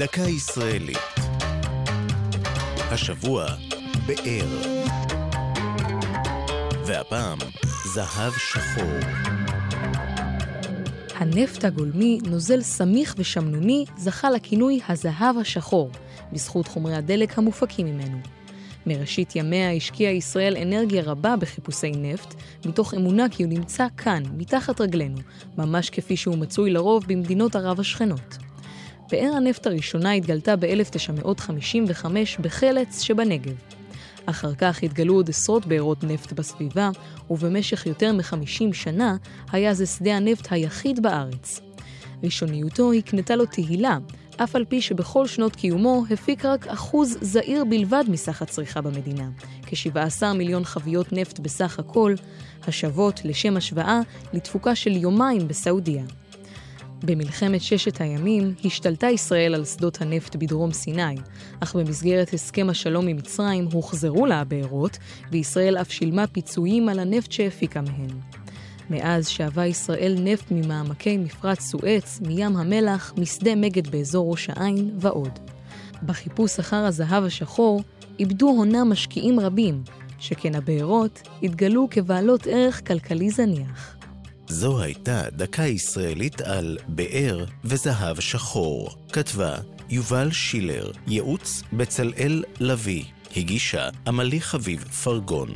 דקה ישראלית. השבוע, באר. והפעם, זהב שחור. הנפט הגולמי, נוזל סמיך ושמנוני, זכה לכינוי הזהב השחור, בזכות חומרי הדלק המופקים ממנו. מראשית ימיה השקיעה ישראל אנרגיה רבה בחיפושי נפט, מתוך אמונה כי הוא נמצא כאן, מתחת רגלינו, ממש כפי שהוא מצוי לרוב במדינות ערב השכנות. באר הנפט הראשונה התגלתה ב-1955 בחלץ שבנגב. אחר כך התגלו עוד עשרות בארות נפט בסביבה, ובמשך יותר מ-50 שנה היה זה שדה הנפט היחיד בארץ. ראשוניותו הקנתה לו תהילה, אף על פי שבכל שנות קיומו הפיק רק אחוז זעיר בלבד מסך הצריכה במדינה, כ-17 מיליון חביות נפט בסך הכל, השוות, לשם השוואה, לתפוקה של יומיים בסעודיה. במלחמת ששת הימים השתלטה ישראל על שדות הנפט בדרום סיני, אך במסגרת הסכם השלום עם מצרים הוחזרו לה הבארות, וישראל אף שילמה פיצויים על הנפט שהפיקה מהן. מאז שאבה ישראל נפט ממעמקי מפרץ סואץ, מים המלח, משדה מגד באזור ראש העין ועוד. בחיפוש אחר הזהב השחור איבדו הונה משקיעים רבים, שכן הבארות התגלו כבעלות ערך כלכלי זניח. זו הייתה דקה ישראלית על באר וזהב שחור. כתבה יובל שילר, ייעוץ בצלאל לביא, הגישה עמלי חביב פרגון.